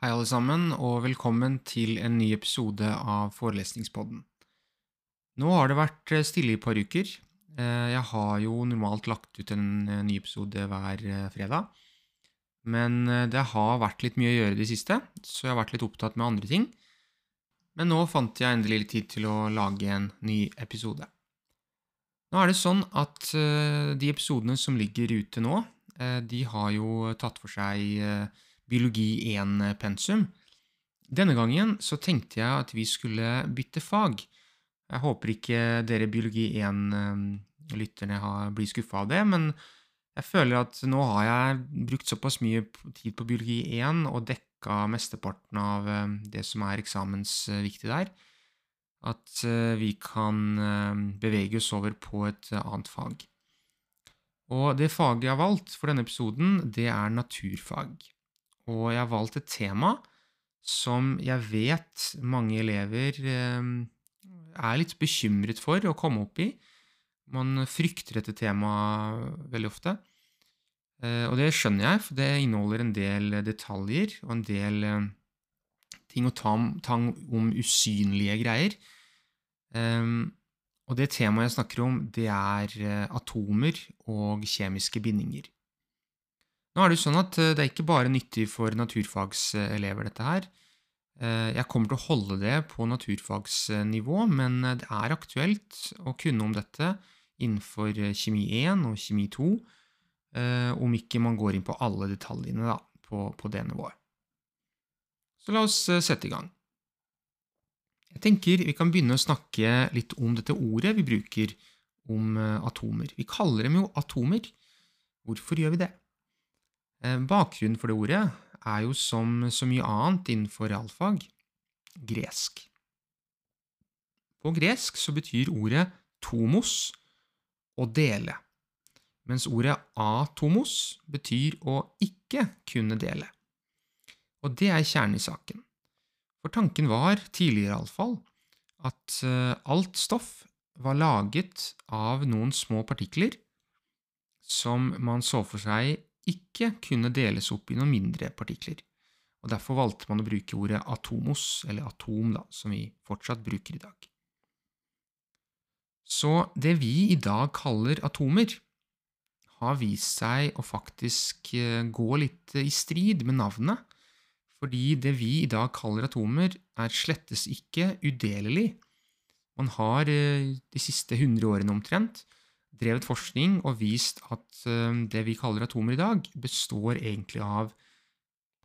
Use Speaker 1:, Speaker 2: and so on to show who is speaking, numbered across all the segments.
Speaker 1: Hei, alle sammen, og velkommen til en ny episode av Forelesningspodden. Nå har det vært eh, stille i et par uker. Eh, Jeg har jo normalt lagt ut en eh, ny episode hver fredag. Men det har vært litt mye å gjøre i det siste, så jeg har vært litt opptatt med andre ting. Men nå fant jeg endelig litt tid til å lage en ny episode. Nå er det sånn at de episodene som ligger ute nå, de har jo tatt for seg biologi 1-pensum. Denne gangen så tenkte jeg at vi skulle bytte fag. Jeg håper ikke dere biologi 1-lytterne blir skuffa av det, men jeg føler at nå har jeg brukt såpass mye tid på biologi 1 og dekka mesteparten av eh, det som er eksamensviktig der, at eh, vi kan eh, bevege oss over på et eh, annet fag. Og det faget jeg har valgt for denne episoden, det er naturfag. Og jeg har valgt et tema som jeg vet mange elever eh, er litt bekymret for å komme opp i. Man frykter dette temaet veldig ofte. Eh, og det skjønner jeg, for det inneholder en del detaljer og en del eh, ting å ta om, usynlige greier. Og det temaet jeg snakker om, det er atomer og kjemiske bindinger. Nå er det jo sånn at eh, det er ikke bare nyttig for naturfagselever, dette her. Eh, Jeg kommer til å holde det på naturfagsnivå, men eh, det er aktuelt å kunne om dette innenfor kjemi 1 og kjemi 2, eh, om ikke man går inn på alle detaljene da, på, på det nivået. Så la oss sette i gang. Jeg tenker vi kan begynne å snakke litt om dette ordet vi bruker om atomer. Vi kaller dem jo atomer. Hvorfor gjør vi det? Eh, Bakgrunnen for det ordet er jo som så mye annet innenfor realfag gresk. På gresk så betyr ordet tomos å dele, mens ordet atomos betyr å ikke kunne dele. Og det er kjernen i saken. For tanken var, tidligere iallfall, at eh, alt stoff var laget av noen små partikler som man så for seg ikke kunne deles opp i noen mindre partikler. Og Derfor valgte man å bruke ordet atomos, eller atom, da, som vi fortsatt bruker i dag. Så det vi i dag kaller atomer, har vist seg å faktisk eh, gå litt i strid med navnet, fordi det vi i dag kaller atomer, er slettes ikke udelelig. Man har eh, de siste 100 årene omtrent drevet forskning og vist at eh, det vi kaller atomer i dag, består egentlig av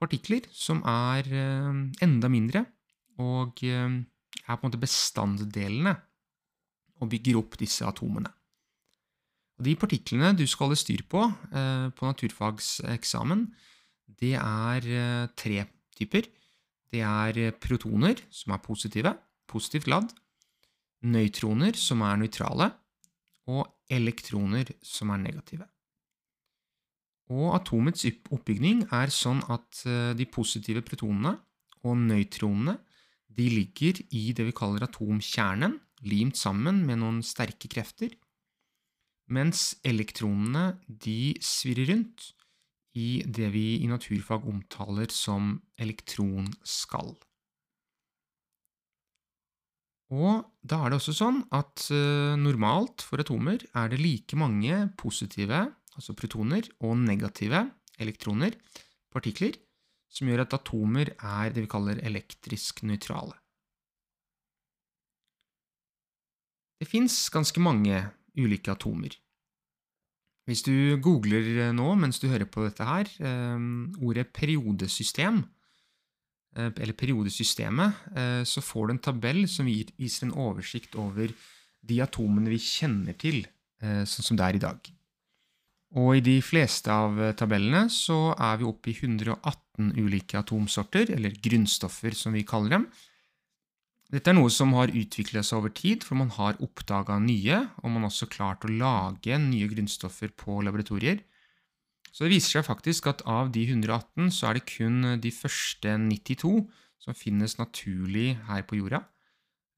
Speaker 1: partikler som er eh, enda mindre, og eh, er på en måte bestanddelene og bygger opp disse atomene. De partiklene du skal holde styr på på naturfagseksamen, det er tre typer. Det er protoner, som er positive, positivt ladd, nøytroner, som er nøytrale, og elektroner, som er negative. Og atomets opp- oppbygning er sånn at eh, de positive protonene og nøytronene de ligger i det vi kaller atomkjernen, limt sammen med noen sterke krefter, mens elektronene de svirrer rundt i det vi i naturfag omtaler som elektronskall. Og da er det også sånn at eh, normalt for atomer er det like mange positive, altså protoner, og negative, elektroner, partikler, som gjør at atomer er det vi kaller elektrisk nøytrale. Det fins ganske mange ulike atomer. Hvis du googler eh, nå mens du hører på dette her, eh, ordet periodesystem, eller periodesystemet, eh, så får du en tabell som viser en oversikt over de atomene vi kjenner til, eh, sånn som det er i dag. Og i de fleste av eh, tabellene så er vi oppe i 118 ulike atomsorter, eller grunnstoffer som vi kaller dem. Dette er noe som har utviklet seg over tid, for man har oppdaga nye, og man har også klart å lage nye grunnstoffer på laboratorier. Så det viser seg faktisk at av de 118 så er det kun de første 92 som finnes naturlig her på jorda.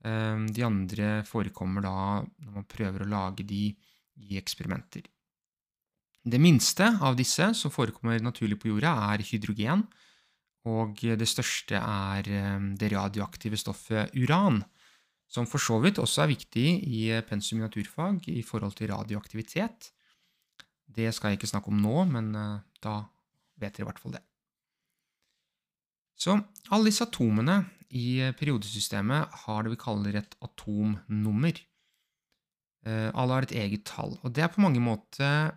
Speaker 1: Eh, De andre forekommer da når man prøver å lage de i eksperimenter. Det minste av disse som forekommer naturlig på jorda, er hydrogen, og det største er eh, det radioaktive stoffet uran, som for så vidt også er viktig i pensum i naturfag i forhold til radioaktivitet. Det skal jeg ikke snakke om nå, men eh, da vet dere i hvert fall det. Så alle disse atomene i periodesystemet har det vi kaller et atomnummer. Eh, alle har et eget tall, og det er på mange måter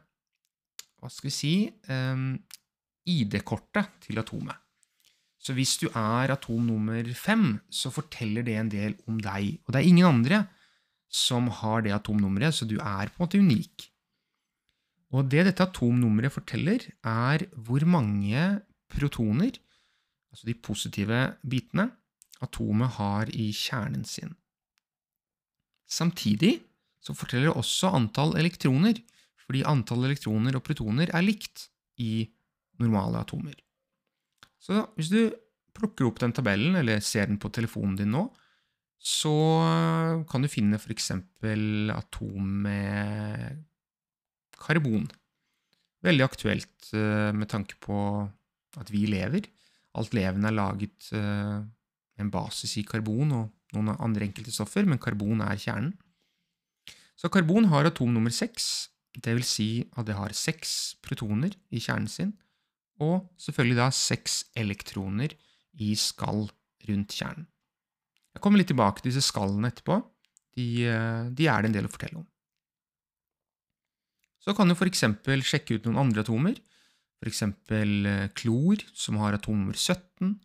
Speaker 1: hva skal vi si ID-kortet til atomet. Så hvis du er atom nummer fem, så forteller det en del om deg. Og det er ingen andre som har det atomnummeret, så du er på en måte unik. Og det dette atomnummeret forteller, er hvor mange protoner, altså de positive bitene, atomet har i kjernen sin. Samtidig så forteller det også antall elektroner, fordi antall elektroner og protoner er likt i normale atomer. Så hvis du plukker opp den tabellen, eller ser den på telefonen din nå, så kan du finne f.eks. atom med karbon. Veldig aktuelt eh, med tanke på at vi lever. Alt levende er laget med eh, en basis i karbon og noen andre enkelte stoffer, men karbon er kjernen. Så karbon har atom nummer seks, det vil si at det har seks protoner i kjernen sin, og selvfølgelig da seks elektroner i skall rundt kjernen. Jeg kommer litt tilbake til disse skallene etterpå. De, eh, de er det en del å fortelle om. Så kan du f.eks. sjekke ut noen andre atomer, f.eks. Eh, klor, som har atom nummer 17.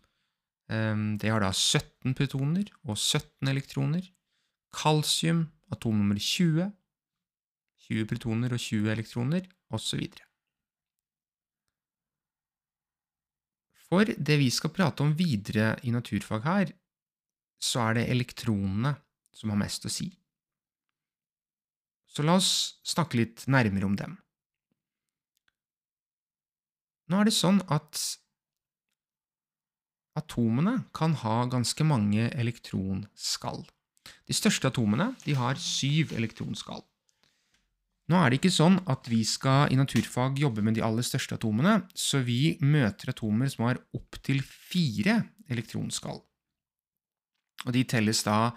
Speaker 1: Ehm, det har da 17 protoner og 17 elektroner. Kalsium atom nummer 20, 20 protoner og 20 elektroner, osv. For det vi skal prate om videre i naturfag her, så er det elektronene som har mest å si. Så la oss snakke litt nærmere om dem. Nå er det sånn at atomene kan ha ganske mange elektronskall. De største atomene de har syv elektronskall. Nå er det ikke sånn at vi skal i naturfag jobbe med de aller største atomene, så vi møter atomer som har opptil fire elektronskall. Og de telles da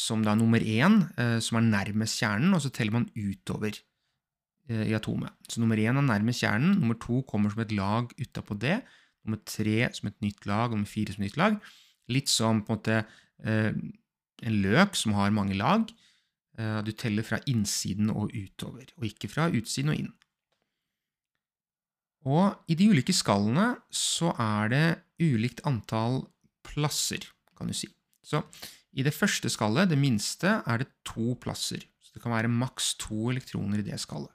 Speaker 1: som da nummer én, eh, som er nærmest kjernen, og så teller man utover eh, i atomet. Så nummer én er nærmest kjernen, nummer to kommer som et lag utapå det, nummer tre som et nytt lag, og nummer fire som et nytt lag. Litt som på en måte eh, en løk som har mange lag. Du teller fra innsiden og utover, og ikke fra utsiden og inn. Og i de ulike skallene så er det ulikt antall plasser, kan du si. Så i det første skallet, det minste, er det to plasser. Så det kan være maks to elektroner i det skallet.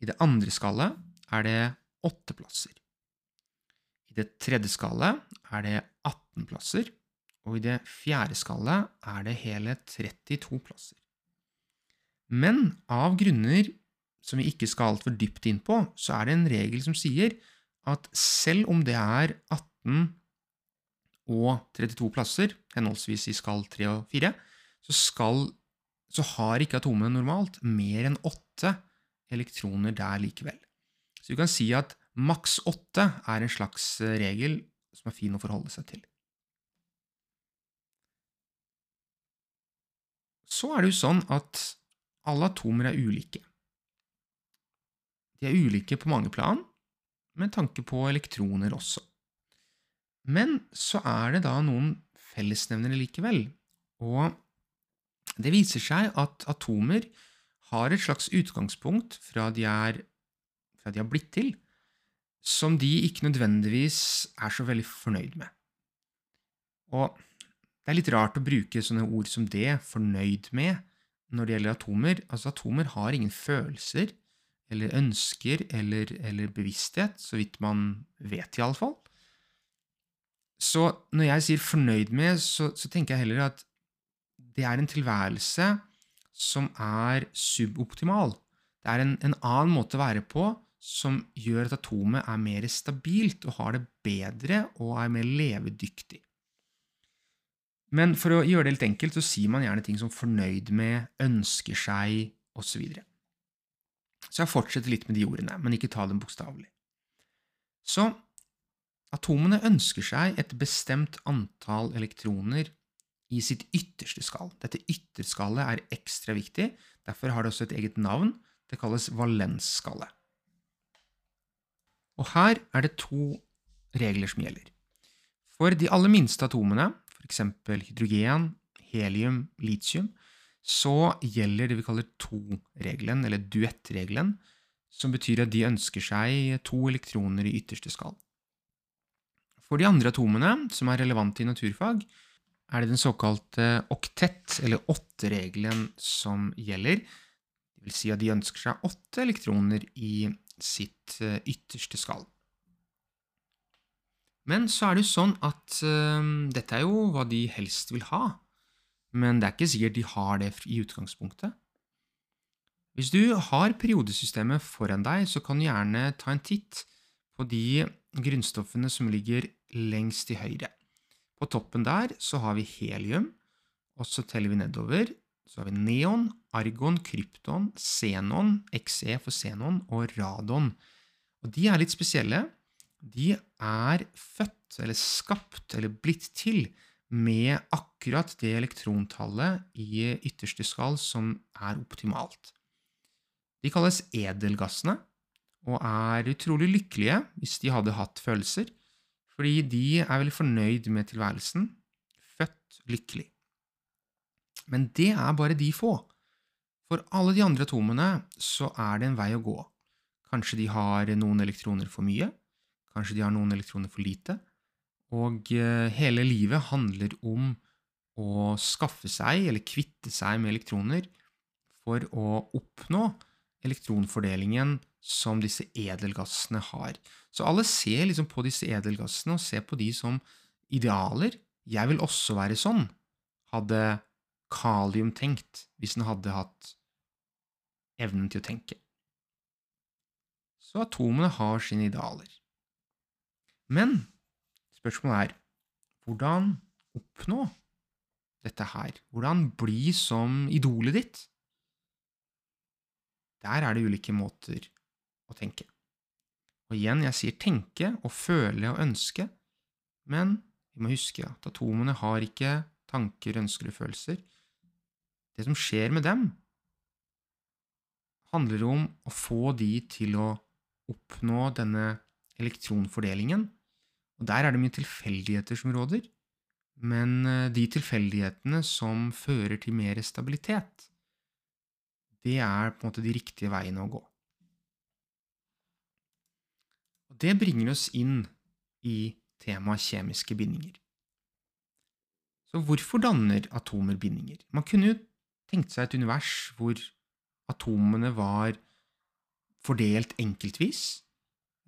Speaker 1: I det andre skallet er det åtte plasser. I det tredje skallet er det 18 plasser og i det fjerde skallet er det hele 32 plasser. Men av grunner som vi ikke skal altfor dypt inn på, så er det en regel som sier at selv om det er 18 og 32 plasser, henholdsvis i skall 3 og 4, så, skal, så har ikke atomene normalt mer enn 8 elektroner der likevel. Så du kan si at maks 8 er en slags regel som er fin å forholde seg til. så er det jo sånn at alle atomer er ulike. De er ulike på mange plan, med tanke på elektroner også. Men så er det da noen fellesnevnere likevel, og det viser seg at atomer har et slags utgangspunkt fra de er, fra de har blitt til, som de ikke nødvendigvis er så veldig fornøyd med. Og det er litt rart å bruke sånne ord som det, fornøyd med, når det gjelder atomer. Altså, atomer har ingen følelser eller ønsker eller, eller bevissthet, så vidt man vet, iallfall. Så når jeg sier fornøyd med, så, så, tenker jeg heller at det er en tilværelse som er suboptimal. Det er en, en annen måte å være på som gjør at atomet er mer stabilt og har det bedre og er mer levedyktig. Men for å gjøre det litt enkelt, så sier man gjerne ting som fornøyd med, ønsker seg, osv. Så, så jeg fortsetter litt med de ordene, men ikke ta dem bokstavelig. Så Atomene ønsker seg et bestemt antall elektroner i sitt ytterste skall. Dette ytterskallet er ekstra viktig, derfor har det også et eget navn. Det kalles valensskallet. Og her er det to regler som gjelder. For de aller minste atomene, f.eks. hydrogen, helium, litium, så gjelder det vi kaller to-regelen, eller duettregelen, som betyr at de ønsker seg to elektroner i ytterste skall. For de andre atomene, som er relevante i naturfag, er det den såkalte oktett, eller åtte-regelen, som gjelder. Det vil si at de ønsker seg åtte elektroner i sitt eh, ytterste skall. Men så er det jo sånn at uh, dette er jo hva de helst vil ha men det er ikke sikkert de har det i utgangspunktet. Hvis du har periodesystemet foran deg, så kan du gjerne ta en titt på de grunnstoffene som ligger lengst til høyre. På toppen der så har vi helium, og så teller vi nedover. Så har vi neon, argon, krypton, xenon, xe for xenon, og radon. Og de er litt spesielle. De er født, eller skapt, eller blitt til med akkurat det elektrontallet i ytterste skall som er optimalt. De kalles edelgassene og er utrolig lykkelige hvis de hadde hatt følelser, fordi de er veldig fornøyd med tilværelsen, født lykkelig. Men det er bare de få. For alle de andre atomene så er det en vei å gå. Kanskje de har noen elektroner for mye, kanskje de har noen elektroner for lite, og eh, hele livet handler om å skaffe seg, eller kvitte seg med elektroner, for å oppnå elektronfordelingen som disse edelgassene har. Så alle ser liksom på disse edelgassene og ser på de som idealer. Jeg vil også være sånn, hadde kalium tenkt, hvis den hadde hatt evnen til å tenke. Så atomene har sine idealer. Men Spørsmålet er hvordan oppnå dette her? Hvordan bli som idolet ditt? Der er det ulike måter å tenke. Og igjen, jeg sier tenke og føle og ønske, men vi må huske at atomene har ikke tanker, ønsker og følelser. Det som skjer med dem, handler om å få de til å oppnå denne elektronfordelingen og Der er det mye tilfeldigheter som råder, men eh, de tilfeldighetene som fører til mer stabilitet, det er på en måte de riktige veiene å gå. Og Det bringer oss inn i temaet kjemiske bindinger. Så hvorfor danner atomer bindinger? Man kunne jo tenkt seg et univers hvor atomene var fordelt enkeltvis,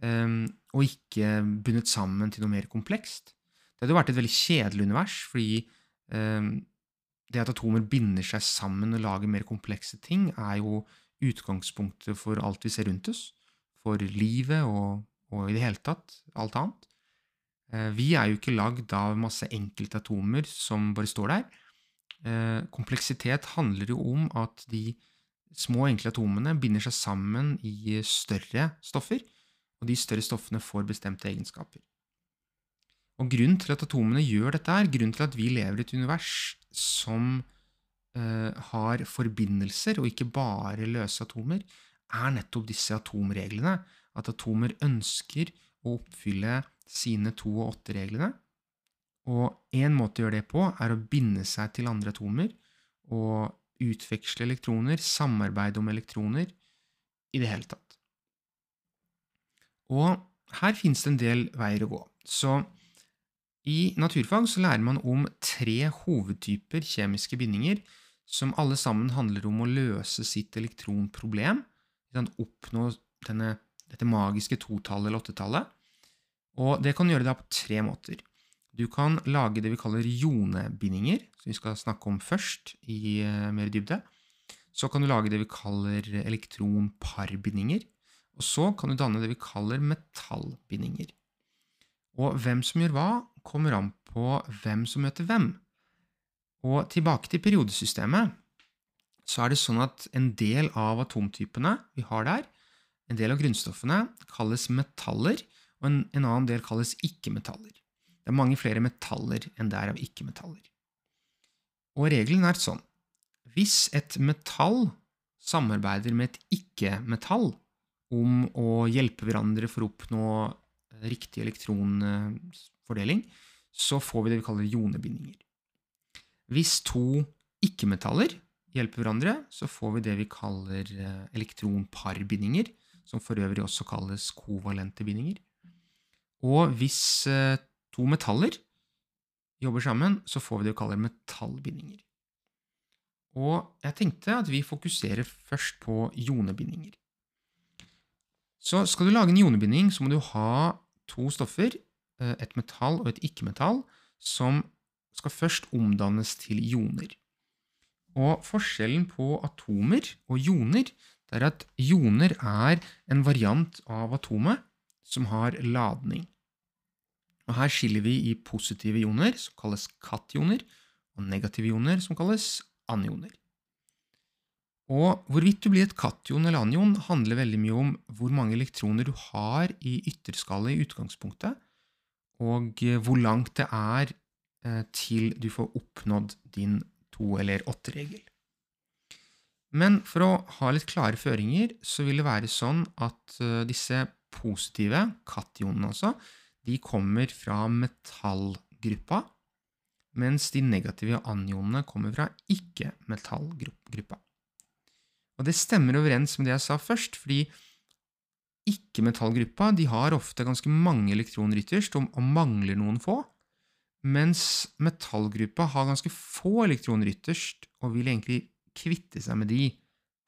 Speaker 1: Ehm, og ikke bundet sammen til noe mer komplekst. Det hadde jo vært et veldig kjedelig univers, fordi ehm, det at atomer binder seg sammen og lager mer komplekse ting, er jo utgangspunktet for alt vi ser rundt oss, for livet og, og i det hele tatt alt annet. Eh, vi er jo ikke lagd av masse enkeltatomer som bare står der. Eh, kompleksitet handler jo om at de små, enkle atomene binder seg sammen i større stoffer, og de større stoffene får bestemte egenskaper. Og Grunnen til at atomene gjør dette, er grunnen til at vi lever i et univers som uh, har forbindelser, og ikke bare løse atomer, er nettopp disse atomreglene. At atomer ønsker å oppfylle sine to og åtte-reglene. Og én måte å gjøre det på er å binde seg til andre atomer og utveksle elektroner, samarbeide om elektroner, i det hele tatt. Og her finnes det en del veier å gå. Så i naturfag så lærer man om tre hovedtyper kjemiske bindinger som alle sammen handler om å løse sitt elektronproblem, oppnå denne, dette magiske totallet eller åttetallet. Og det kan gjøre det på tre måter. Du kan lage det vi kaller jonebindinger, som vi skal snakke om først i uh, mer dybde. Så kan du lage det vi kaller elektronparbindinger. Og så kan du danne det vi kaller metallbindinger. Og hvem som gjør hva, kommer an på hvem som møter hvem. Og tilbake til periodesystemet, så er det sånn at en del av atomtypene vi har der, en del av grunnstoffene, kalles metaller, og en, en annen del kalles ikke-metaller. Det er mange flere metaller enn det er av ikke-metaller. Og regelen er sånn hvis et metall samarbeider med et ikke-metall om å hjelpe hverandre for å oppnå riktig elektronfordeling, så får vi det vi kaller jonebindinger. Hvis to ikke-metaller hjelper hverandre, så får vi det vi kaller eh, elektronparbindinger, som for øvrig også kalles kovalente bindinger. Og hvis eh, to metaller jobber sammen, så får vi det vi kaller metallbindinger. Og jeg tenkte at vi fokuserer først på jonebindinger. Så skal du lage en jonebinding, så må du ha to stoffer, et metall og et ikke-metall, som skal først omdannes til joner. Og forskjellen på atomer og joner det er at joner er en variant av atomet som har ladning. Og Her skiller vi i positive ioner, som kalles kationer, og negative ioner, som kalles anioner. Og Hvorvidt du blir et kation eller anion, handler veldig mye om hvor mange elektroner du har i ytterskallet i utgangspunktet, og hvor langt det er eh, til du får oppnådd din to- eller åtte-regel. Men for å ha litt klare føringer, så vil det være sånn at uh, disse positive, kationene altså, de kommer fra metallgruppa, mens de negative anionene kommer fra ikke-metallgruppa. Og det stemmer overens med det jeg sa først, fordi ikke-metallgruppa de har ofte ganske mange elektroner ytterst og, mangler noen få, mens metallgruppa har ganske få elektroner ytterst og vil egentlig kvitte seg med de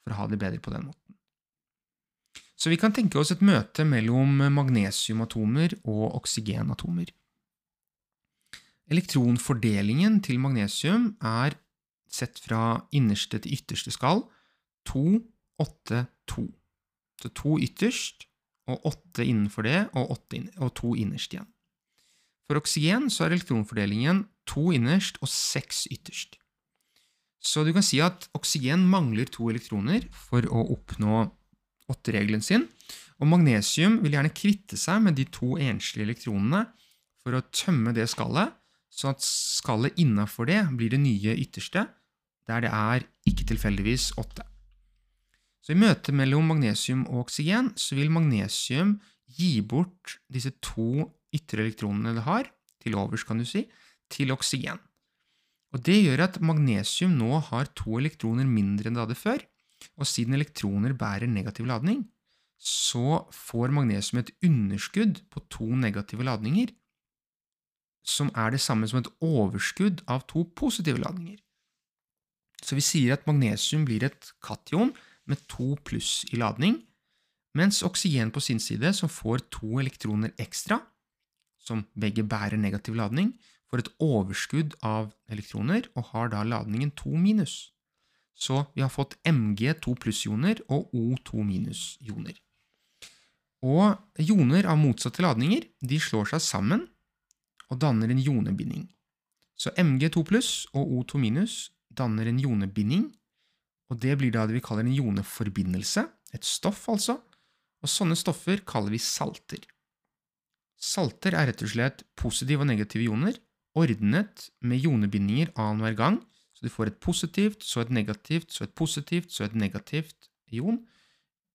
Speaker 1: for å ha det bedre på den måten. Så vi kan tenke oss et møte mellom magnesiumatomer og oksygenatomer. Elektronfordelingen til magnesium er sett fra innerste til ytterste skall 2, 8, 2. Så to ytterst og åtte innenfor det, og, 8 og to innerst igjen. For oksygen så er elektronfordelingen to innerst og seks ytterst. Så du kan si at oksygen mangler to elektroner for å oppnå åtteregelen sin, og magnesium vil gjerne kvitte seg med de to enslige elektronene for å tømme det skallet, så at skallet innafor det blir det nye ytterste, der det er ikke tilfeldigvis åtte. Så I møtet mellom magnesium og oksygen så vil magnesium gi bort disse to ytre elektronene det har, til overs, kan du si, til oksygen. Og Det gjør at magnesium nå har to elektroner mindre enn det hadde før, og siden elektroner bærer negativ ladning, så får magnesium et underskudd på to negative ladninger, som er det samme som et overskudd av to positive ladninger. Så vi sier at magnesium blir et kation med to pluss i ladning, mens oksygen på sin side, som får to elektroner ekstra, som begge bærer negativ ladning, får et overskudd av elektroner og har da ladningen 2 minus. Så vi har fått Mg 2 pluss-ioner og O2 minus-ioner. Og joner av motsatte ladninger de slår seg sammen og danner en jonebinding. Så Mg2 pluss og O2 minus danner en jonebinding, og det blir da det vi kaller en joneforbindelse, et stoff altså, og sånne stoffer kaller vi salter. Salter er rett og slett positive og negative ioner, ordnet med jonebindinger annenhver gang, så du får et positivt, så et negativt, så et positivt, så et negativt ion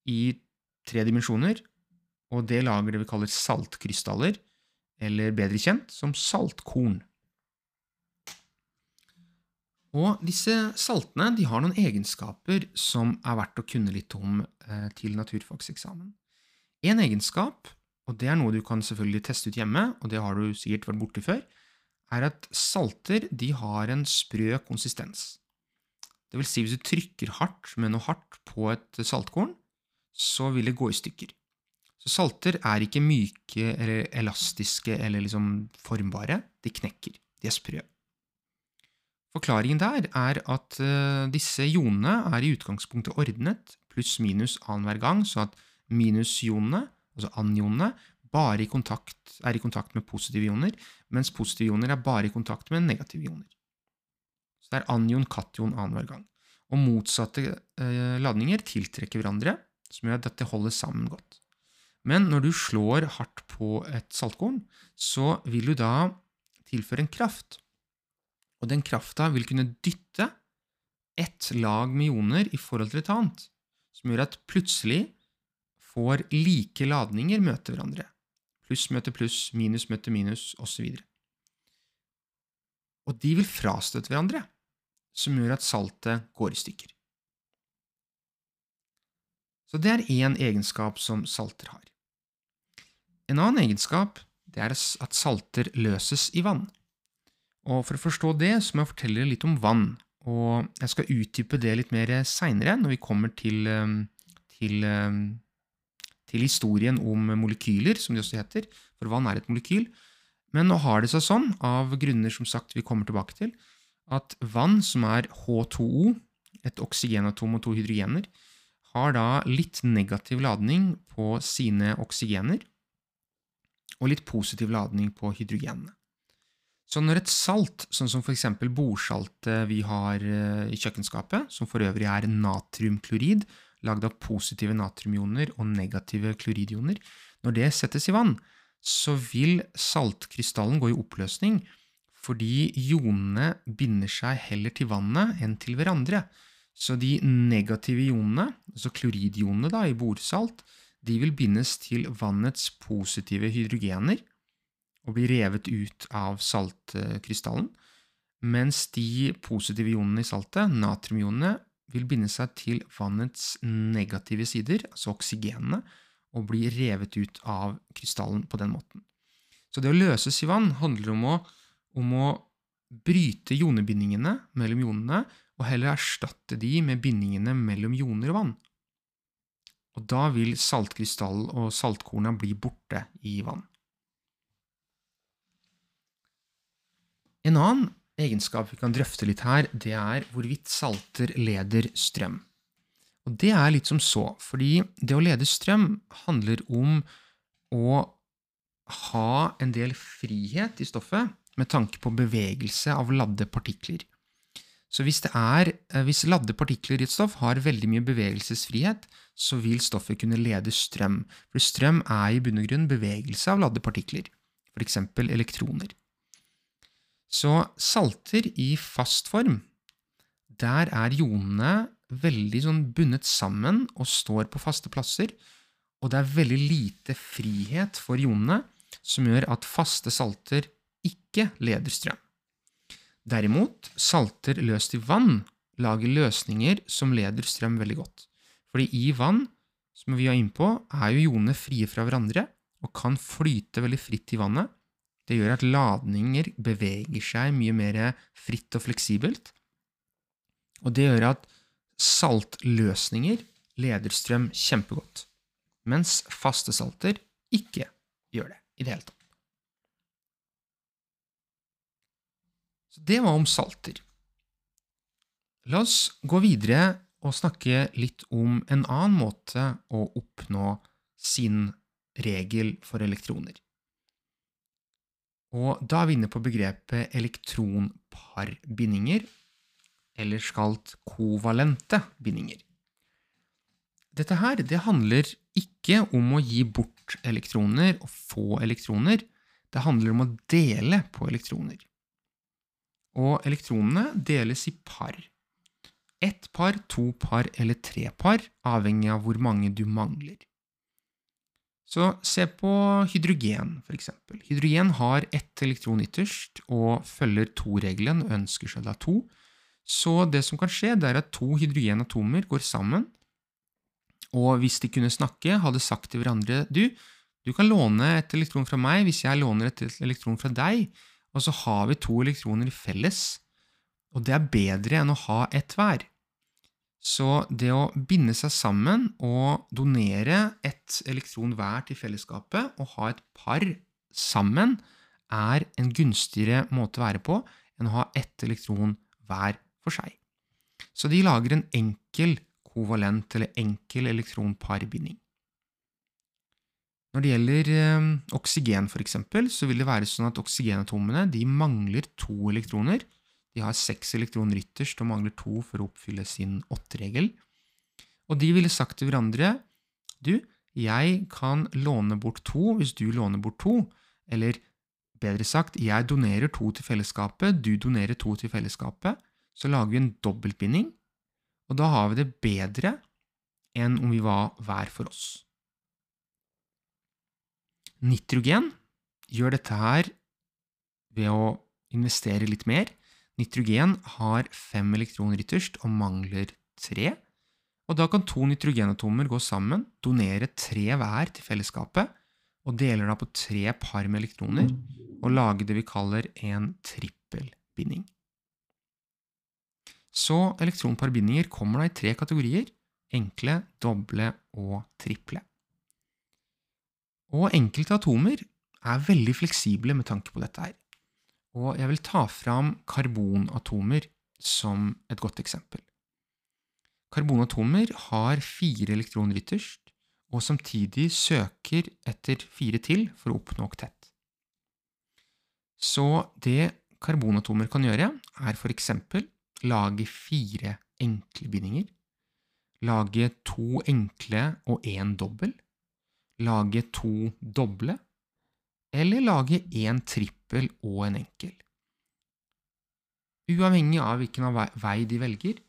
Speaker 1: i tre dimensjoner, og det lager det vi kaller saltkrystaller, eller bedre kjent som saltkorn. Og disse saltene de har noen egenskaper som er verdt å kunne litt om eh, til naturfagseksamen. En egenskap og det er noe du kan selvfølgelig teste ut hjemme, og det har du sikkert vært borti før, er at salter de har en sprø konsistens. Det vil si hvis du trykker hardt med noe hardt på et saltkorn, så vil det gå i stykker. Så salter er ikke myke eller elastiske eller liksom formbare. De knekker. De er sprø. Forklaringen der er at uh, disse ionene er i utgangspunktet ordnet pluss-minus annenhver gang, så at minus-jonene, altså anionene, bare i kontakt, er i kontakt med positive ioner, mens positive ioner er bare i kontakt med negative ioner. Så det er anion-kation annenhver gang. Og motsatte eh, ladninger tiltrekker hverandre, som gjør at dette holder sammen godt. Men når du slår hardt på et saltkorn, så vil du da tilføre en kraft. Og den krafta vil kunne dytte ett lag med ioner i forhold til et annet, som gjør at plutselig får like ladninger møte hverandre. Pluss møter pluss, minus møter minus, osv. Og de vil frastøte hverandre, som gjør at saltet går i stykker. Så det er én egenskap som salter har. En annen egenskap det er at salter løses i vann. Og For å forstå det så må jeg fortelle litt om vann. Og Jeg skal utdype det litt mer seinere, når vi kommer til, ehm, til, ehm, til, historien om molekyler, som det også heter. For vann er et molekyl. Men nå har det seg sånn, av grunner som sagt vi kommer tilbake til, at vann, som er H2O, et oksygenatom og to hydrogener, har da litt negativ ladning på sine oksygener og litt positiv ladning på hydrogenene. Så når et salt, sånn som f.eks. bordsaltet vi har eh, i kjøkkenskapet, som for øvrig er natriumklorid, lagd av positive natriumioner og negative kloridioner, når det settes i vann, så vil saltkrystallen gå i oppløsning fordi ionene binder seg heller til vannet enn til hverandre. Så de negative ionene, altså kloridionene da, i bordsalt, de vil bindes til vannets positive hydrogener og blir revet ut av saltkrystallen, mens de positive ionene i saltet, natriumionene, vil binde seg til vannets negative sider, altså oksygenene, og bli revet ut av krystallen på den måten. Så det å løses i vann handler om å, om å bryte jonebindingene mellom ionene og heller erstatte de med bindingene mellom joner og vann. Og da vil saltkrystall og saltkorna bli borte i vann. En annen egenskap vi kan drøfte litt her, det er hvorvidt salter leder strøm. Og det er litt som så, fordi det å lede strøm handler om å ha en del frihet i stoffet med tanke på bevegelse av ladde partikler. Så hvis, er, eh, hvis ladde partikler i et stoff har veldig mye bevegelsesfrihet, så vil stoffet kunne lede strøm. For strøm er i bunn og grunn bevegelse av ladde partikler, f.eks. elektroner. Så salter i fast form, der er ionene veldig sånn bundet sammen og står på faste plasser, og det er veldig lite frihet for ionene, som gjør at faste salter ikke leder strøm. Derimot, salter løst i vann lager løsninger som leder strøm veldig godt. Fordi i vann, som vi er inne på, er jo ionene frie fra hverandre og kan flyte veldig fritt i vannet. Det gjør at ladninger beveger seg mye mer fritt og fleksibelt. Og det gjør at saltløsninger leder strøm kjempegodt, mens faste salter ikke gjør det i det hele tatt. Så det var om salter. La oss gå videre og snakke litt om en annen måte å oppnå sin regel for elektroner. Og da er vi inne på begrepet elektronparbindinger, eller skalt kovalente bindinger. Dette her det handler ikke om å gi bort elektroner og få elektroner, det handler om å dele på elektroner og elektronene deles i par. Ett par, to par eller tre par, avhengig av hvor mange du mangler. Så se på hydrogen, eksempel. Hydrogen har ett elektron ytterst og følger to-regelen og ønsker seg da to. Så det som kan skje, det er at to hydrogenatomer går sammen, og hvis de kunne snakke, hadde sagt til hverandre du, du kan låne et elektron fra meg hvis jeg låner et elektron fra deg, og så har vi to elektroner felles, og det er bedre enn å ha ett hver. Så det å binde seg sammen og donere ett elektron hver til fellesskapet og ha et par sammen er en gunstigere måte å være på enn å ha ett elektron hver for seg. Så de lager en enkel kovalent eller enkel elektronparbinding. Når det gjelder eh, oksygen, f.eks., så vil det være sånn at oksygenatomene mangler to elektroner. De har seks elektroner ytterst og mangler to for å oppfylle sin åtteregel. Og de ville sagt til hverandre du, Jeg kan låne bort to hvis du låner bort to, eller bedre sagt, jeg donerer to til fellesskapet, du donerer to til fellesskapet, så lager vi en dobbeltbinding, og da har vi det bedre enn om vi var hver for oss. Nitrogen gjør dette her ved å investere litt mer. Nitrogen har fem elektroner ytterst og mangler tre. Og da kan to nitrogenatomer gå sammen, donere tre hver til fellesskapet, og deler da på tre par med elektroner, og lage det vi kaller en trippelbinding. Så elektronparbindinger kommer da i tre kategorier enkle, doble og triple. Og enkelte atomer er veldig fleksible med tanke på dette her. Og jeg vil ta fram karbonatomer som et godt eksempel. Karbonatomer har fire elektroner ytterst, og samtidig søker etter fire til for å oppnå oktett. Så det karbonatomer kan gjøre, er for eksempel lage fire enkle bindinger, lage to enkle og én dobbel, lage to doble, eller lage én trippel og en enkel. Uavhengig av hvilken vei de velger,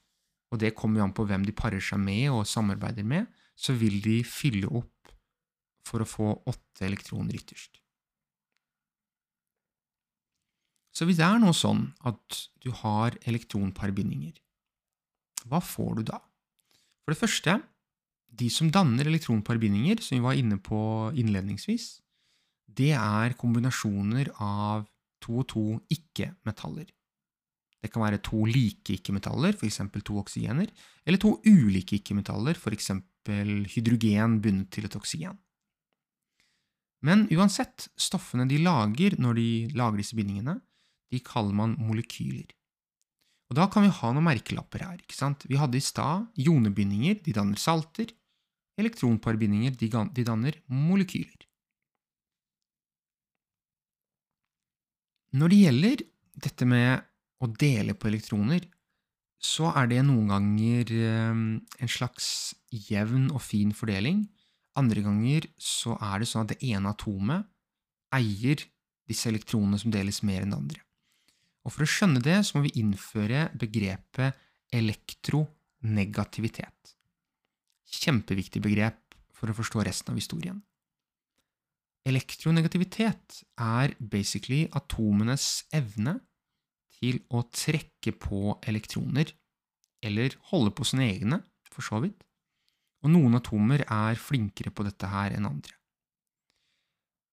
Speaker 1: og det kommer jo an på hvem de parer seg med og samarbeider med, så vil de fylle opp for å få åtte elektroner ytterst. Så hvis det er noe sånn at du har elektronparbindinger, hva får du da? For det første, de som danner elektronparbindinger, som vi var inne på innledningsvis, det er kombinasjoner av to og to ikke-metaller. Det kan være to like ikke-metaller, f.eks. to oksygener, eller to ulike ikke-metaller, f.eks. hydrogen bundet til et oksygen. Men uansett, stoffene de lager når de lager disse bindingene, de kaller man molekyler. Og Da kan vi ha noen merkelapper her. ikke sant? Vi hadde i stad jonebindinger, de danner salter. Elektronparbindinger, de danner molekyler. Når det gjelder dette med å dele på elektroner, så er det noen ganger eh, en slags jevn og fin fordeling. Andre ganger så er det sånn at det ene atomet eier disse elektronene som deles mer enn det andre. Og For å skjønne det så må vi innføre begrepet elektronegativitet. Kjempeviktig begrep for å forstå resten av historien. Elektronegativitet er basically atomenes evne til å trekke på elektroner, eller holde på sine egne, for så vidt. Og noen atomer er flinkere på dette her enn andre.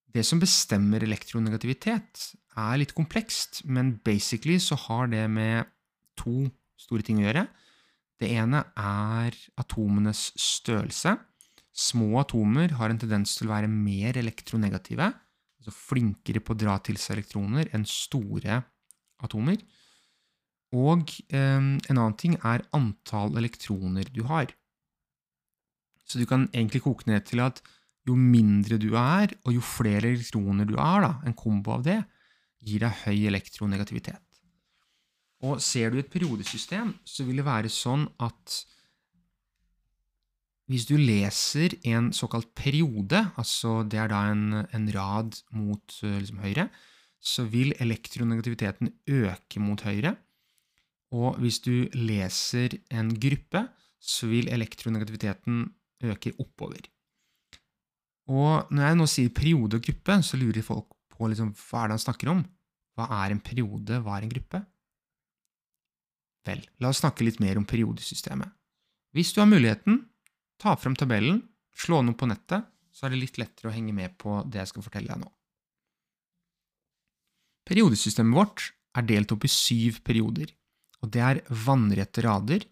Speaker 1: Det som bestemmer elektronegativitet, er litt komplekst, men basically så har det med to store ting å gjøre. Det ene er atomenes størrelse. Små atomer har en tendens til å være mer elektronegative, altså flinkere på å dra til seg elektroner enn store atomer. Og eh, en annen ting er antall elektroner du har. Så du kan egentlig koke ned til at jo mindre du er, og jo flere elektroner du er, da, en kombo av det, gir deg høy elektronegativitet. Og ser du et periodesystem, så vil det være sånn at hvis du leser en såkalt periode, altså det er da en, en rad mot liksom, høyre, så vil elektronegativiteten øke mot høyre. Og hvis du leser en gruppe, så vil elektronegativiteten øke oppover. Og når jeg nå sier periode og gruppe, så lurer folk på liksom, hva er det han snakker om. Hva er en periode, hva er en gruppe? Vel, la oss snakke litt mer om periodesystemet. Hvis du har muligheten, ta frem tabellen, slå opp på nettet, så er det litt lettere å henge med på det jeg skal fortelle deg nå. Periodesystemet vårt er delt opp i syv perioder, og det er vannrette rader.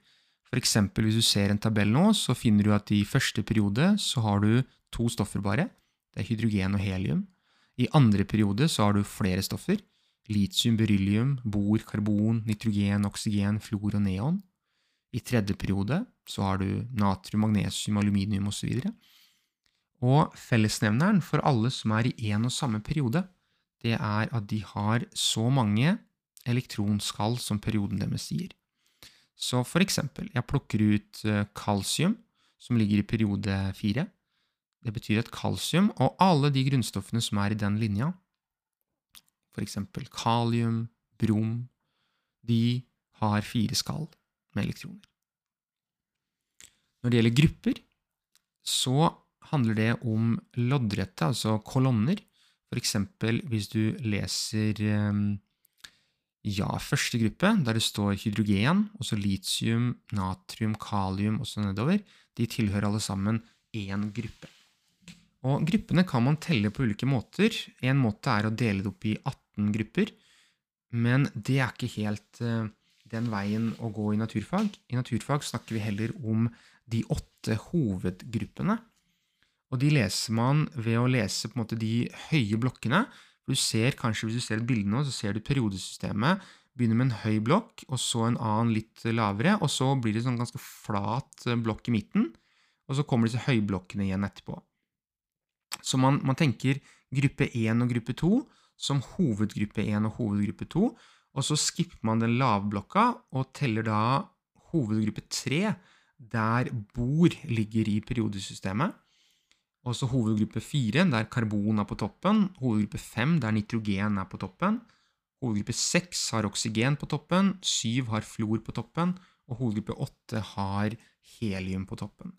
Speaker 1: For eksempel hvis du ser en tabell nå, så finner du at i første periode så har du to stoffer bare. Det er hydrogen og helium. I andre periode så har du flere stoffer. Litium, beryllium, bor, karbon, nitrogen, oksygen, fluor og neon. I tredje periode så har du natrium, magnesium, aluminium osv. Og, så og fellesnevneren for alle som er i én og samme periode, det er at de har så mange elektronskall som perioden deres sier. Så for eksempel, jeg plukker ut eh, kalsium, som ligger i periode fire. det betyr at kalsium, og alle de grunnstoffene som er i den linja, for eksempel kalium, brom, de har fire skall med elektroner. Når det gjelder grupper, så handler det om loddrette, altså kolonner. F.eks. hvis du leser ehm, ja, første gruppe, der det står hydrogen, og så litium, natrium, kalium og så nedover, de tilhører alle sammen én gruppe. Og Gruppene kan man telle på ulike måter. En måte er å dele det opp i 18 grupper, men det er ikke helt uh, den veien å gå i naturfag. I naturfag snakker vi heller om de åtte hovedgruppene. Og de leser man ved å lese på en måte de høye blokkene. Du ser kanskje Hvis du ser et bilde nå, så ser du periodesystemet begynner med en høy blokk, og så en annen litt lavere, og så blir det sånn ganske flat eh, blokk i midten, og så kommer disse høyblokkene igjen etterpå. Så man, man tenker gruppe 1 og gruppe 2 som hovedgruppe 1 og hovedgruppe 2, og så skipper man den lavblokka og teller da hovedgruppe 3, der bor ligger i periodesystemet. Og så hovedgruppe 4, der karbon er på toppen. Hovedgruppe 5, der nitrogen er på toppen. Hovedgruppe 6 har oksygen på toppen. 7 har flor på toppen. Og hovedgruppe 8 har helium på toppen.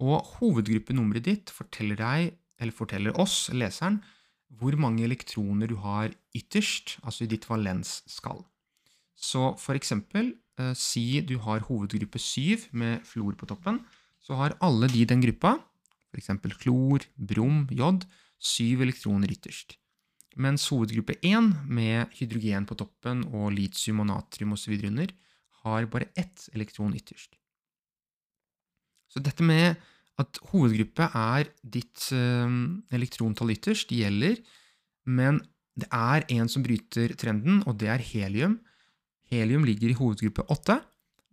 Speaker 1: Og hovedgruppenummeret ditt forteller deg, eller forteller oss, leseren, hvor mange elektroner du har ytterst, altså i ditt valensskall. Så for eksempel, eh, si du har hovedgruppe 7 med fluor på toppen, så har alle de i den gruppa, f.eks. klor, brom, jod, syv elektroner ytterst. Mens hovedgruppe 1, med hydrogen på toppen og litium og natrium osv. under, har bare ett elektron ytterst. Så dette med at hovedgruppe er ditt ehm, elektrontall ytterst, det gjelder, men det er en som bryter trenden, og det er helium. Helium ligger i hovedgruppe 8,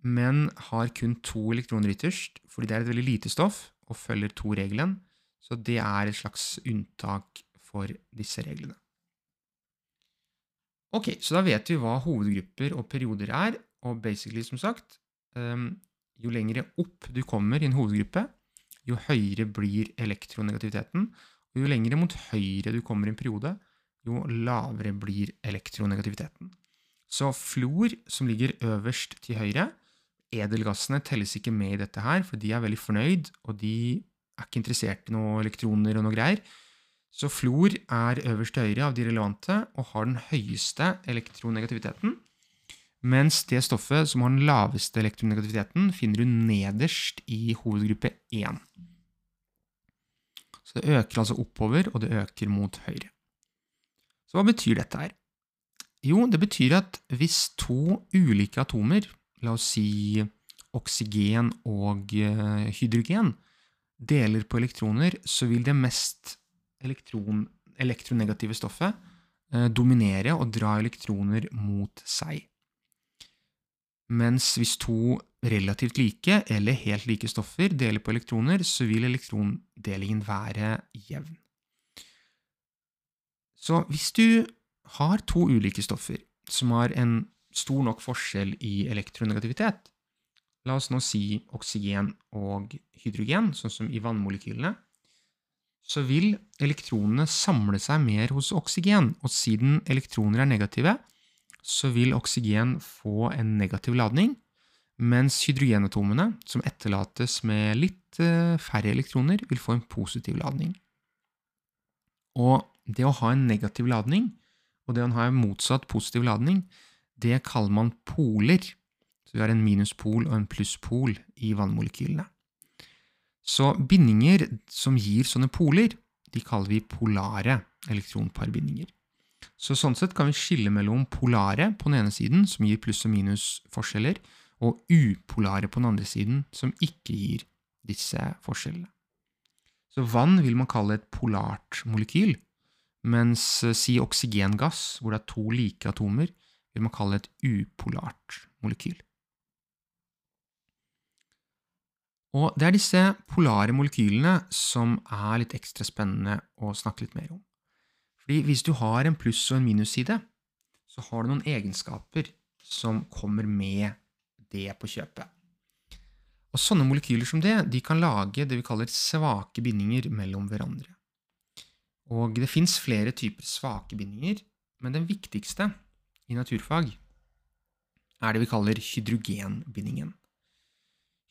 Speaker 1: men har kun to elektroner ytterst, fordi det er et veldig lite stoff og følger to-regelen, så det er et slags unntak for disse reglene. Ok, så da vet vi hva hovedgrupper og perioder er, og basically, som sagt, ehm, jo lengre opp du kommer i en hovedgruppe, jo høyere blir elektronegativiteten, og jo lengre mot høyre du kommer i en periode, jo lavere blir elektronegativiteten. Så fluor, som ligger øverst til høyre, edelgassene telles ikke med i dette her, for de er veldig fornøyd, og de er ikke interessert i noen elektroner og noe greier. Så fluor er øverst til høyre av de relevante og har den høyeste elektronegativiteten. Mens det stoffet som har den laveste elektronegativiteten, finner du nederst i hovedgruppe 1. Så det øker altså oppover, og det øker mot høyre. Så hva betyr dette her? Jo, det betyr at hvis to ulike atomer, la oss si oksygen og eh, hydrogen, deler på elektroner, så vil det mest elektron, elektronegative stoffet eh, dominere og dra elektroner mot seg. Mens hvis to relativt like eller helt like stoffer deler på elektroner, så vil elektrondelingen være jevn. Så hvis du har to ulike stoffer som har en stor nok forskjell i elektronegativitet, la oss nå si oksygen og hydrogen, sånn som i vannmolekylene, så vil elektronene samle seg mer hos oksygen, og siden elektroner er negative, så vil oksygen få en negativ ladning, mens hydrogenatomene, som etterlates med litt eh, færre elektroner, vil få en positiv ladning. Og det å ha en negativ ladning, og det å ha en motsatt positiv ladning, det kaller man poler. Så vi har en minuspol og en plusspol i vannmolekylene. Så bindinger som gir sånne poler, de kaller vi polare elektronparbindinger. Så sånn sett kan vi skille mellom polare på den ene siden, som gir pluss og minus forskjeller, og upolare på den andre siden, som ikke gir disse forskjellene. Så vann vil man kalle et polart molekyl, mens eh, si oksygengass, hvor det er to like atomer, vil man kalle et upolart molekyl. Og det er disse polare molekylene som er litt ekstra spennende å snakke litt mer om. Fordi hvis du har en pluss- og en minusside, så har du noen egenskaper som kommer med det på kjøpet. Og Sånne molekyler som det de kan lage det vi kaller svake bindinger mellom hverandre. Og Det fins flere typer svake bindinger, men den viktigste i naturfag er det vi kaller hydrogenbindingen.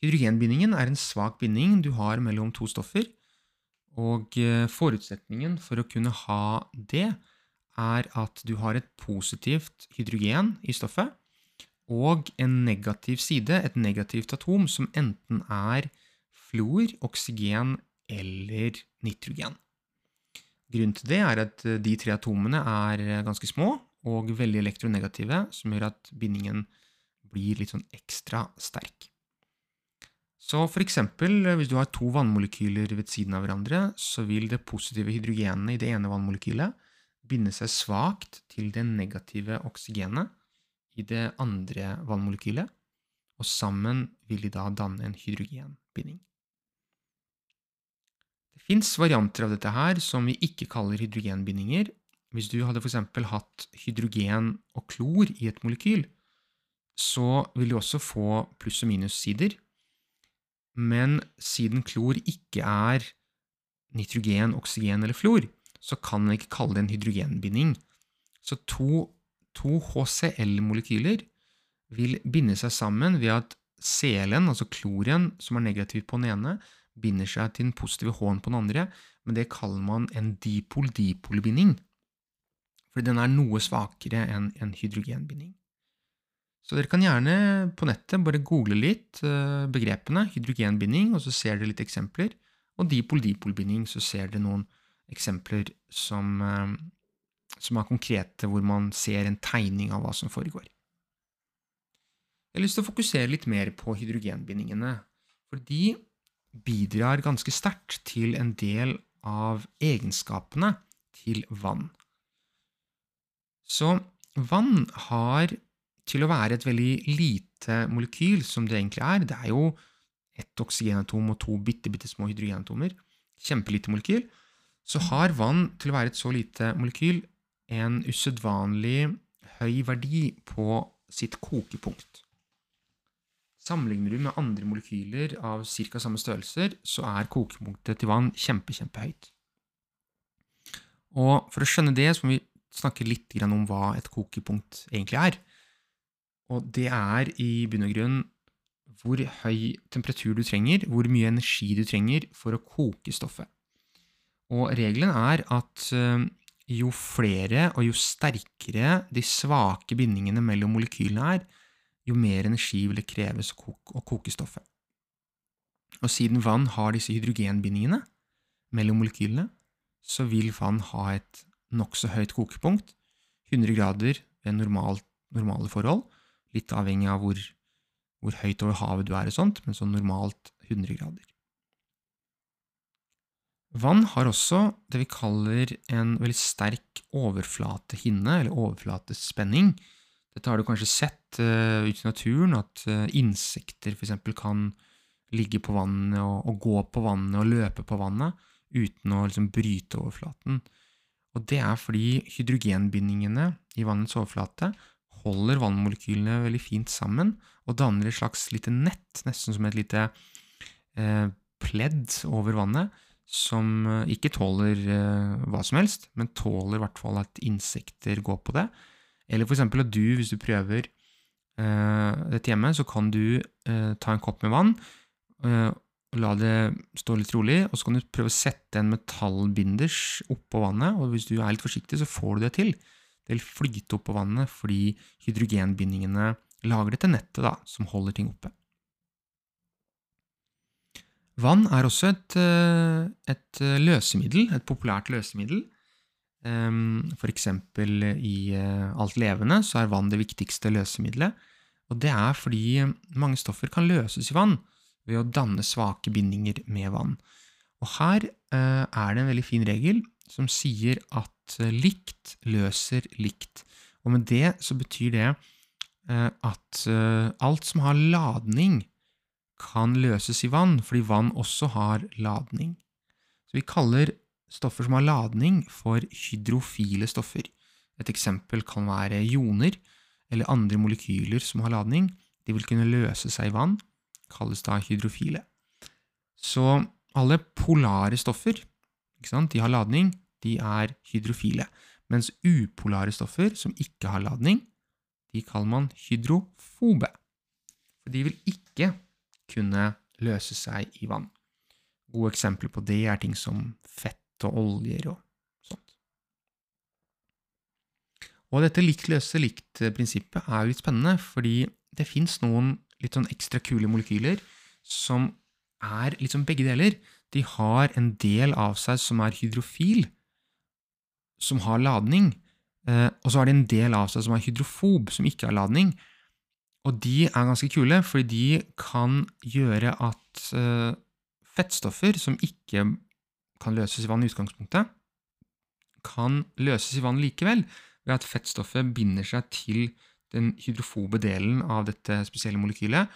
Speaker 1: Hydrogenbindingen er en svak binding du har mellom to stoffer, og eh, forutsetningen for å kunne ha det er at du har et positivt hydrogen i stoffet og en negativ side, et negativt atom, som enten er fluor, oksygen eller nitrogen. Grunnen til det er at eh, de tre atomene er eh, ganske små og veldig elektronegative, som gjør at bindingen blir litt sånn ekstra sterk. Så for eksempel, eh, hvis du har to vannmolekyler ved siden av hverandre, så vil det positive hydrogenet i det ene vannmolekylet binde seg svakt til det negative oksygenet i det andre vannmolekylet, og sammen vil de da danne en hydrogenbinding. Det fins varianter av dette her som vi ikke kaller hydrogenbindinger. Hvis du hadde f.eks. hatt hydrogen og klor i et molekyl, så vil du også få pluss- og minussider. Men siden klor ikke er nitrogen, oksygen eller fluor, så kan man ikke kalle det en hydrogenbinding. Så to, to HCl-molekyler vil binde seg sammen ved at Cl-en, altså kloren, som er negativ på den ene, binder seg til den positive H-en på den andre, men det kaller man en dipol-dipol-binding. Fordi den er noe svakere enn en hydrogenbinding. Så dere kan gjerne på nettet bare google litt uh, begrepene hydrogenbinding, og så ser dere litt eksempler. Og dipol-dipol-binding, så ser dere noen eksempler som, uh, som, er konkrete, hvor man ser en tegning av hva som foregår. Jeg har lyst til å fokusere litt mer på hydrogenbindingene, for de bidrar ganske sterkt til en del av egenskapene til vann. Så vann har til å være et veldig lite molekyl, som det egentlig er. Det er jo ett oksygenatom og to bitte, bitte små hydrogenatomer. Kjempelite molekyl. Så har vann til å være et så lite molekyl en usedvanlig høy verdi på sitt kokepunkt. Sammenligner du med andre molekyler av ca. samme størrelser, så er kokepunktet til vann kjempe, kjempehøyt. Og For å skjønne det, så må vi snakke litt om hva et kokepunkt egentlig er. Og det er i bunn og grunn hvor høy temperatur du trenger, hvor mye energi du trenger for å koke stoffet. Og regelen er at eh, jo flere og jo sterkere de svake bindingene mellom molekylene er, jo mer energi vil det kreves å koke, stoffet. Og siden vann har disse hydrogenbindingene mellom molekylene, så vil vann ha et nokså høyt kokepunkt, 100 grader ved normalt, normale forhold, litt avhengig av hvor, hvor høyt over havet du er, og sånt, men sånn normalt 100 grader. Vann har også det vi kaller en veldig sterk overflatehinne, eller overflatespenning. Dette har du kanskje sett uh, ute i naturen, at uh, insekter f.eks. kan ligge på vannet og, og, gå på vannet og løpe på vannet uten å liksom, bryte overflaten. Og det er fordi hydrogenbindingene i vannets overflate holder vannmolekylene veldig fint sammen og danner et slags lite nett, nesten som et lite eh, pledd over vannet, som eh, ikke tåler eh, hva som helst, men tåler i hvert fall at insekter går på det. Eller for eksempel at du, hvis du prøver eh, dette hjemme, så kan du eh, ta en kopp med vann, eh, la det stå litt rolig, og så kan du prøve å sette en metallbinders oppå vannet, og hvis du er litt forsiktig, så får du det til. Det vil flyte opp på vannet fordi hydrogenbindingene lager dette nettet da, som holder ting oppe. Vann er også et, eh, et eh, løsemiddel, et populært løsemiddel. Ehm, for eksempel i eh, alt levende så er vann det viktigste løsemiddelet. Og det er fordi mange stoffer kan løses i vann ved å danne svake bindinger med vann. Og her er det en veldig fin regel som sier at Eh, likt løser likt. Og med det så betyr det eh, at eh, alt som har ladning, kan løses i vann, fordi vann også har ladning. Så vi kaller stoffer som har ladning, for hydrofile stoffer. Et eksempel kan være joner eller andre molekyler som har ladning. De vil kunne løse seg i vann, kalles da hydrofile. Så alle polare stoffer, de har ladning, de er hydrofile. Mens upolare stoffer, som ikke har ladning, de kaller man hydrofobe. For de vil ikke kunne løse seg i vann. Gode eksempler på det er ting som fett og oljer og sånt. Og dette likt løse likt-prinsippet er jo litt spennende, fordi det fins noen litt sånn ekstra kule molekyler som er liksom begge deler. De har en del av seg som er hydrofil, som har ladning, eh, og så har de en del av seg som er hydrofob, som ikke har ladning. Og de er ganske kule, fordi de kan gjøre at uh, fettstoffer som ikke kan løses i vann i utgangspunktet, kan løses i vann likevel, ved at fettstoffet binder seg til den hydrofobe delen av dette spesielle molekylet,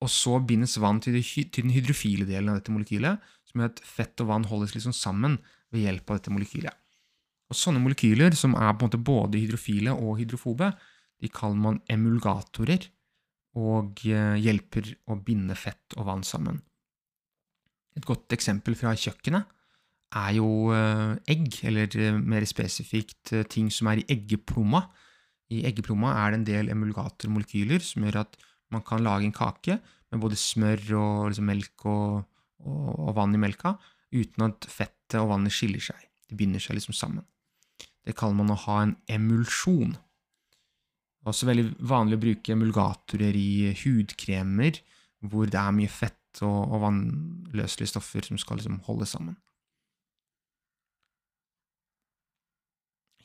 Speaker 1: og så bindes vann til den hydrofile delen av dette molekylet, som gjør at fett og vann holdes liksom sammen ved hjelp av dette molekylet. Og Sånne molekyler, som er på en måte både hydrofile og hydrofobe, de kaller man emulgatorer og eh, hjelper å binde fett og vann sammen. Et godt eksempel fra kjøkkenet er jo eh, egg, eller eh, mer spesifikt ting som er i eggeplomma. I eggeplomma er det en del emulgatormolekyler som gjør at man kan lage en kake med både smør og liksom melk og, og, og, vann i melka, uten at fettet og vannet skiller seg. De binder seg liksom sammen. Det kaller man å ha en emulsjon. Det er også veldig vanlig å bruke emulgatorer i hudkremer hvor det er mye fett og, og vannløselige stoffer som skal liksom holde sammen.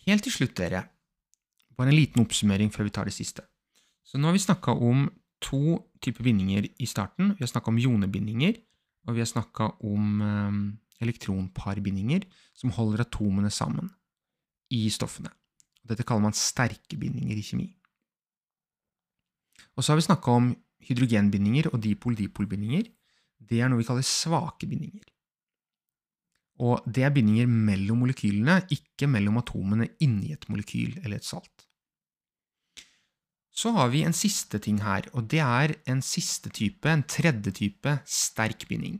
Speaker 1: Helt til slutt, dere, bare en liten oppsummering før vi tar det siste. Så nå har vi snakka om to typer bindinger i starten. Vi har snakka om jonebindinger, og vi har snakka om eh, elektronparbindinger som holder atomene sammen i stoffene. Dette kaller man sterke bindinger i kjemi. Og så har vi snakka om hydrogenbindinger og dipol-dipol-bindinger. Det er noe vi kaller svake bindinger. Og det er bindinger mellom molekylene, ikke mellom atomene inni et molekyl eller et salt. Så har vi en siste ting her, og det er en siste type, en tredje type, sterk binding.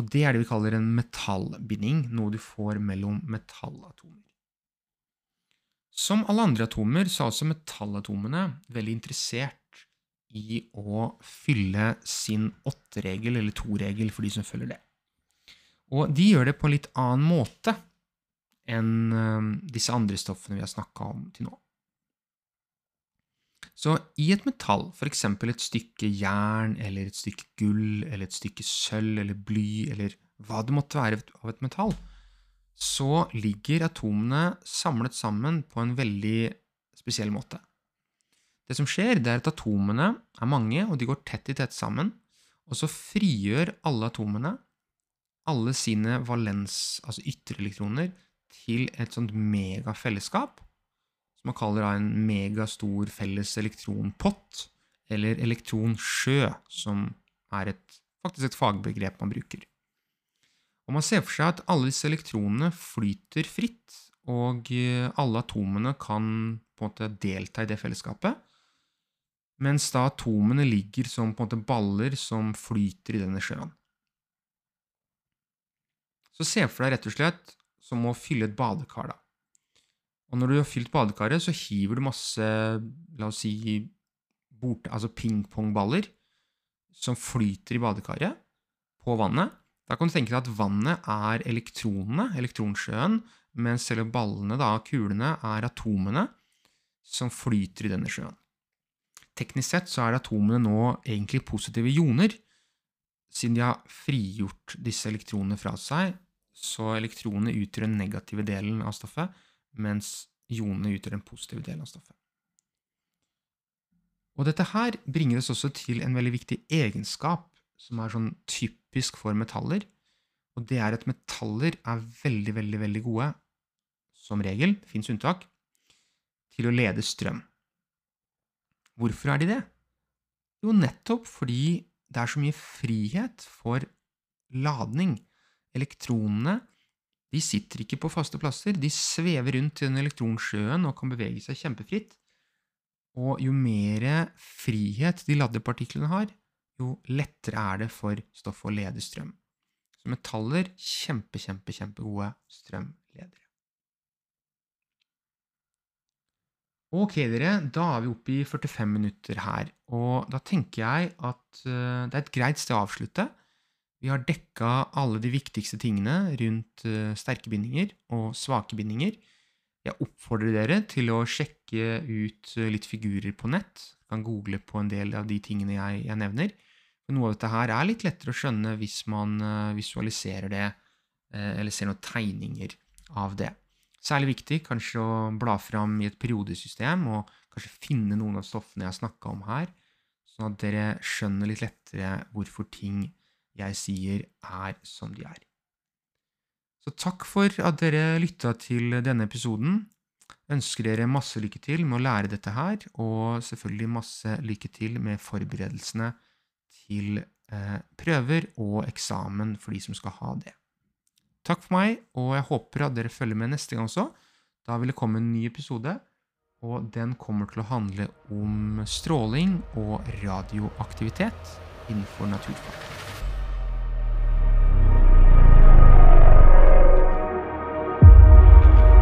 Speaker 1: Og det er det vi kaller en metallbinding, noe du får mellom metallatomer. Som alle andre atomer så er også metallatomene veldig interessert i å fylle sin åtteregel, eller to-regel, for de som følger det. Og de gjør det på en litt annen måte enn eh, disse andre stoffene vi har snakka om til nå. Så i et metall, f.eks. et stykke jern eller et stykke gull eller et stykke sølv eller bly eller hva det måtte være av et metall, så ligger atomene samlet sammen på en veldig spesiell måte. Det som skjer, det er at atomene er mange, og de går tett i tett sammen. Og så frigjør alle atomene alle sine valens, altså ytterelektroner, til et sånt megafellesskap, som man kaller en megastor felles elektronpott, eller elektronsjø, som er et, faktisk et fagbegrep man bruker. Og Man ser for seg at alle disse elektronene flyter fritt, og eh, alle atomene kan på en måte delta i det fellesskapet. Mens da atomene ligger som på en måte baller som flyter i denne sjøen. Så se for deg rett og slett som å fylle et badekar. da. Og når du har fylt badekaret, så hiver du masse la oss si, bort, altså pingpongballer som flyter i badekaret på vannet. Da kan du tenke deg at vannet er elektronene, elektronsjøen, mens selve ballene, da, kulene, er atomene som flyter i denne sjøen. Teknisk sett så er atomene nå egentlig positive ioner, siden de har frigjort disse elektronene fra seg, så elektronene utgjør den negative delen av stoffet, mens ionene utgjør den positive delen av stoffet. Og dette her bringer oss også til en veldig viktig egenskap som er sånn typisk for metaller. Og det er at metaller er veldig, veldig, veldig gode, som regel, det fins unntak, til å lede strøm. Hvorfor er de det? Jo, nettopp fordi det er så mye frihet for ladning. Elektronene de sitter ikke på faste plasser, de svever rundt i den elektronsjøen og kan bevege seg kjempefritt. Og jo mer frihet de ladde partiklene har, jo lettere er det for stoffet å lede strøm. Så metaller kjempe, kjempe, kjempegode strømledere. Ok, dere, da er vi oppe i 45 minutter her, og da tenker jeg at uh, det er et greit sted å avslutte. Vi har dekka alle de viktigste tingene rundt uh, sterke bindinger og svake bindinger. Jeg oppfordrer dere til å sjekke ut uh, litt figurer på nett. Du kan google på en del av de tingene jeg, jeg nevner. Noe av dette her er litt lettere å skjønne hvis man visualiserer det, eller ser noen tegninger av det. Særlig viktig kanskje å bla fram i et periodesystem og kanskje finne noen av stoffene jeg har snakka om her, sånn at dere skjønner litt lettere hvorfor ting jeg sier, er som de er. Så takk for at dere lytta til denne episoden. Ønsker dere masse lykke til med å lære dette her, og selvfølgelig masse lykke til med forberedelsene til eh, prøver og eksamen for de som skal ha det. Takk for meg, og jeg håper at dere følger med neste gang også. Da vil det komme en ny episode, og den kommer til å handle om stråling og radioaktivitet innenfor naturfag.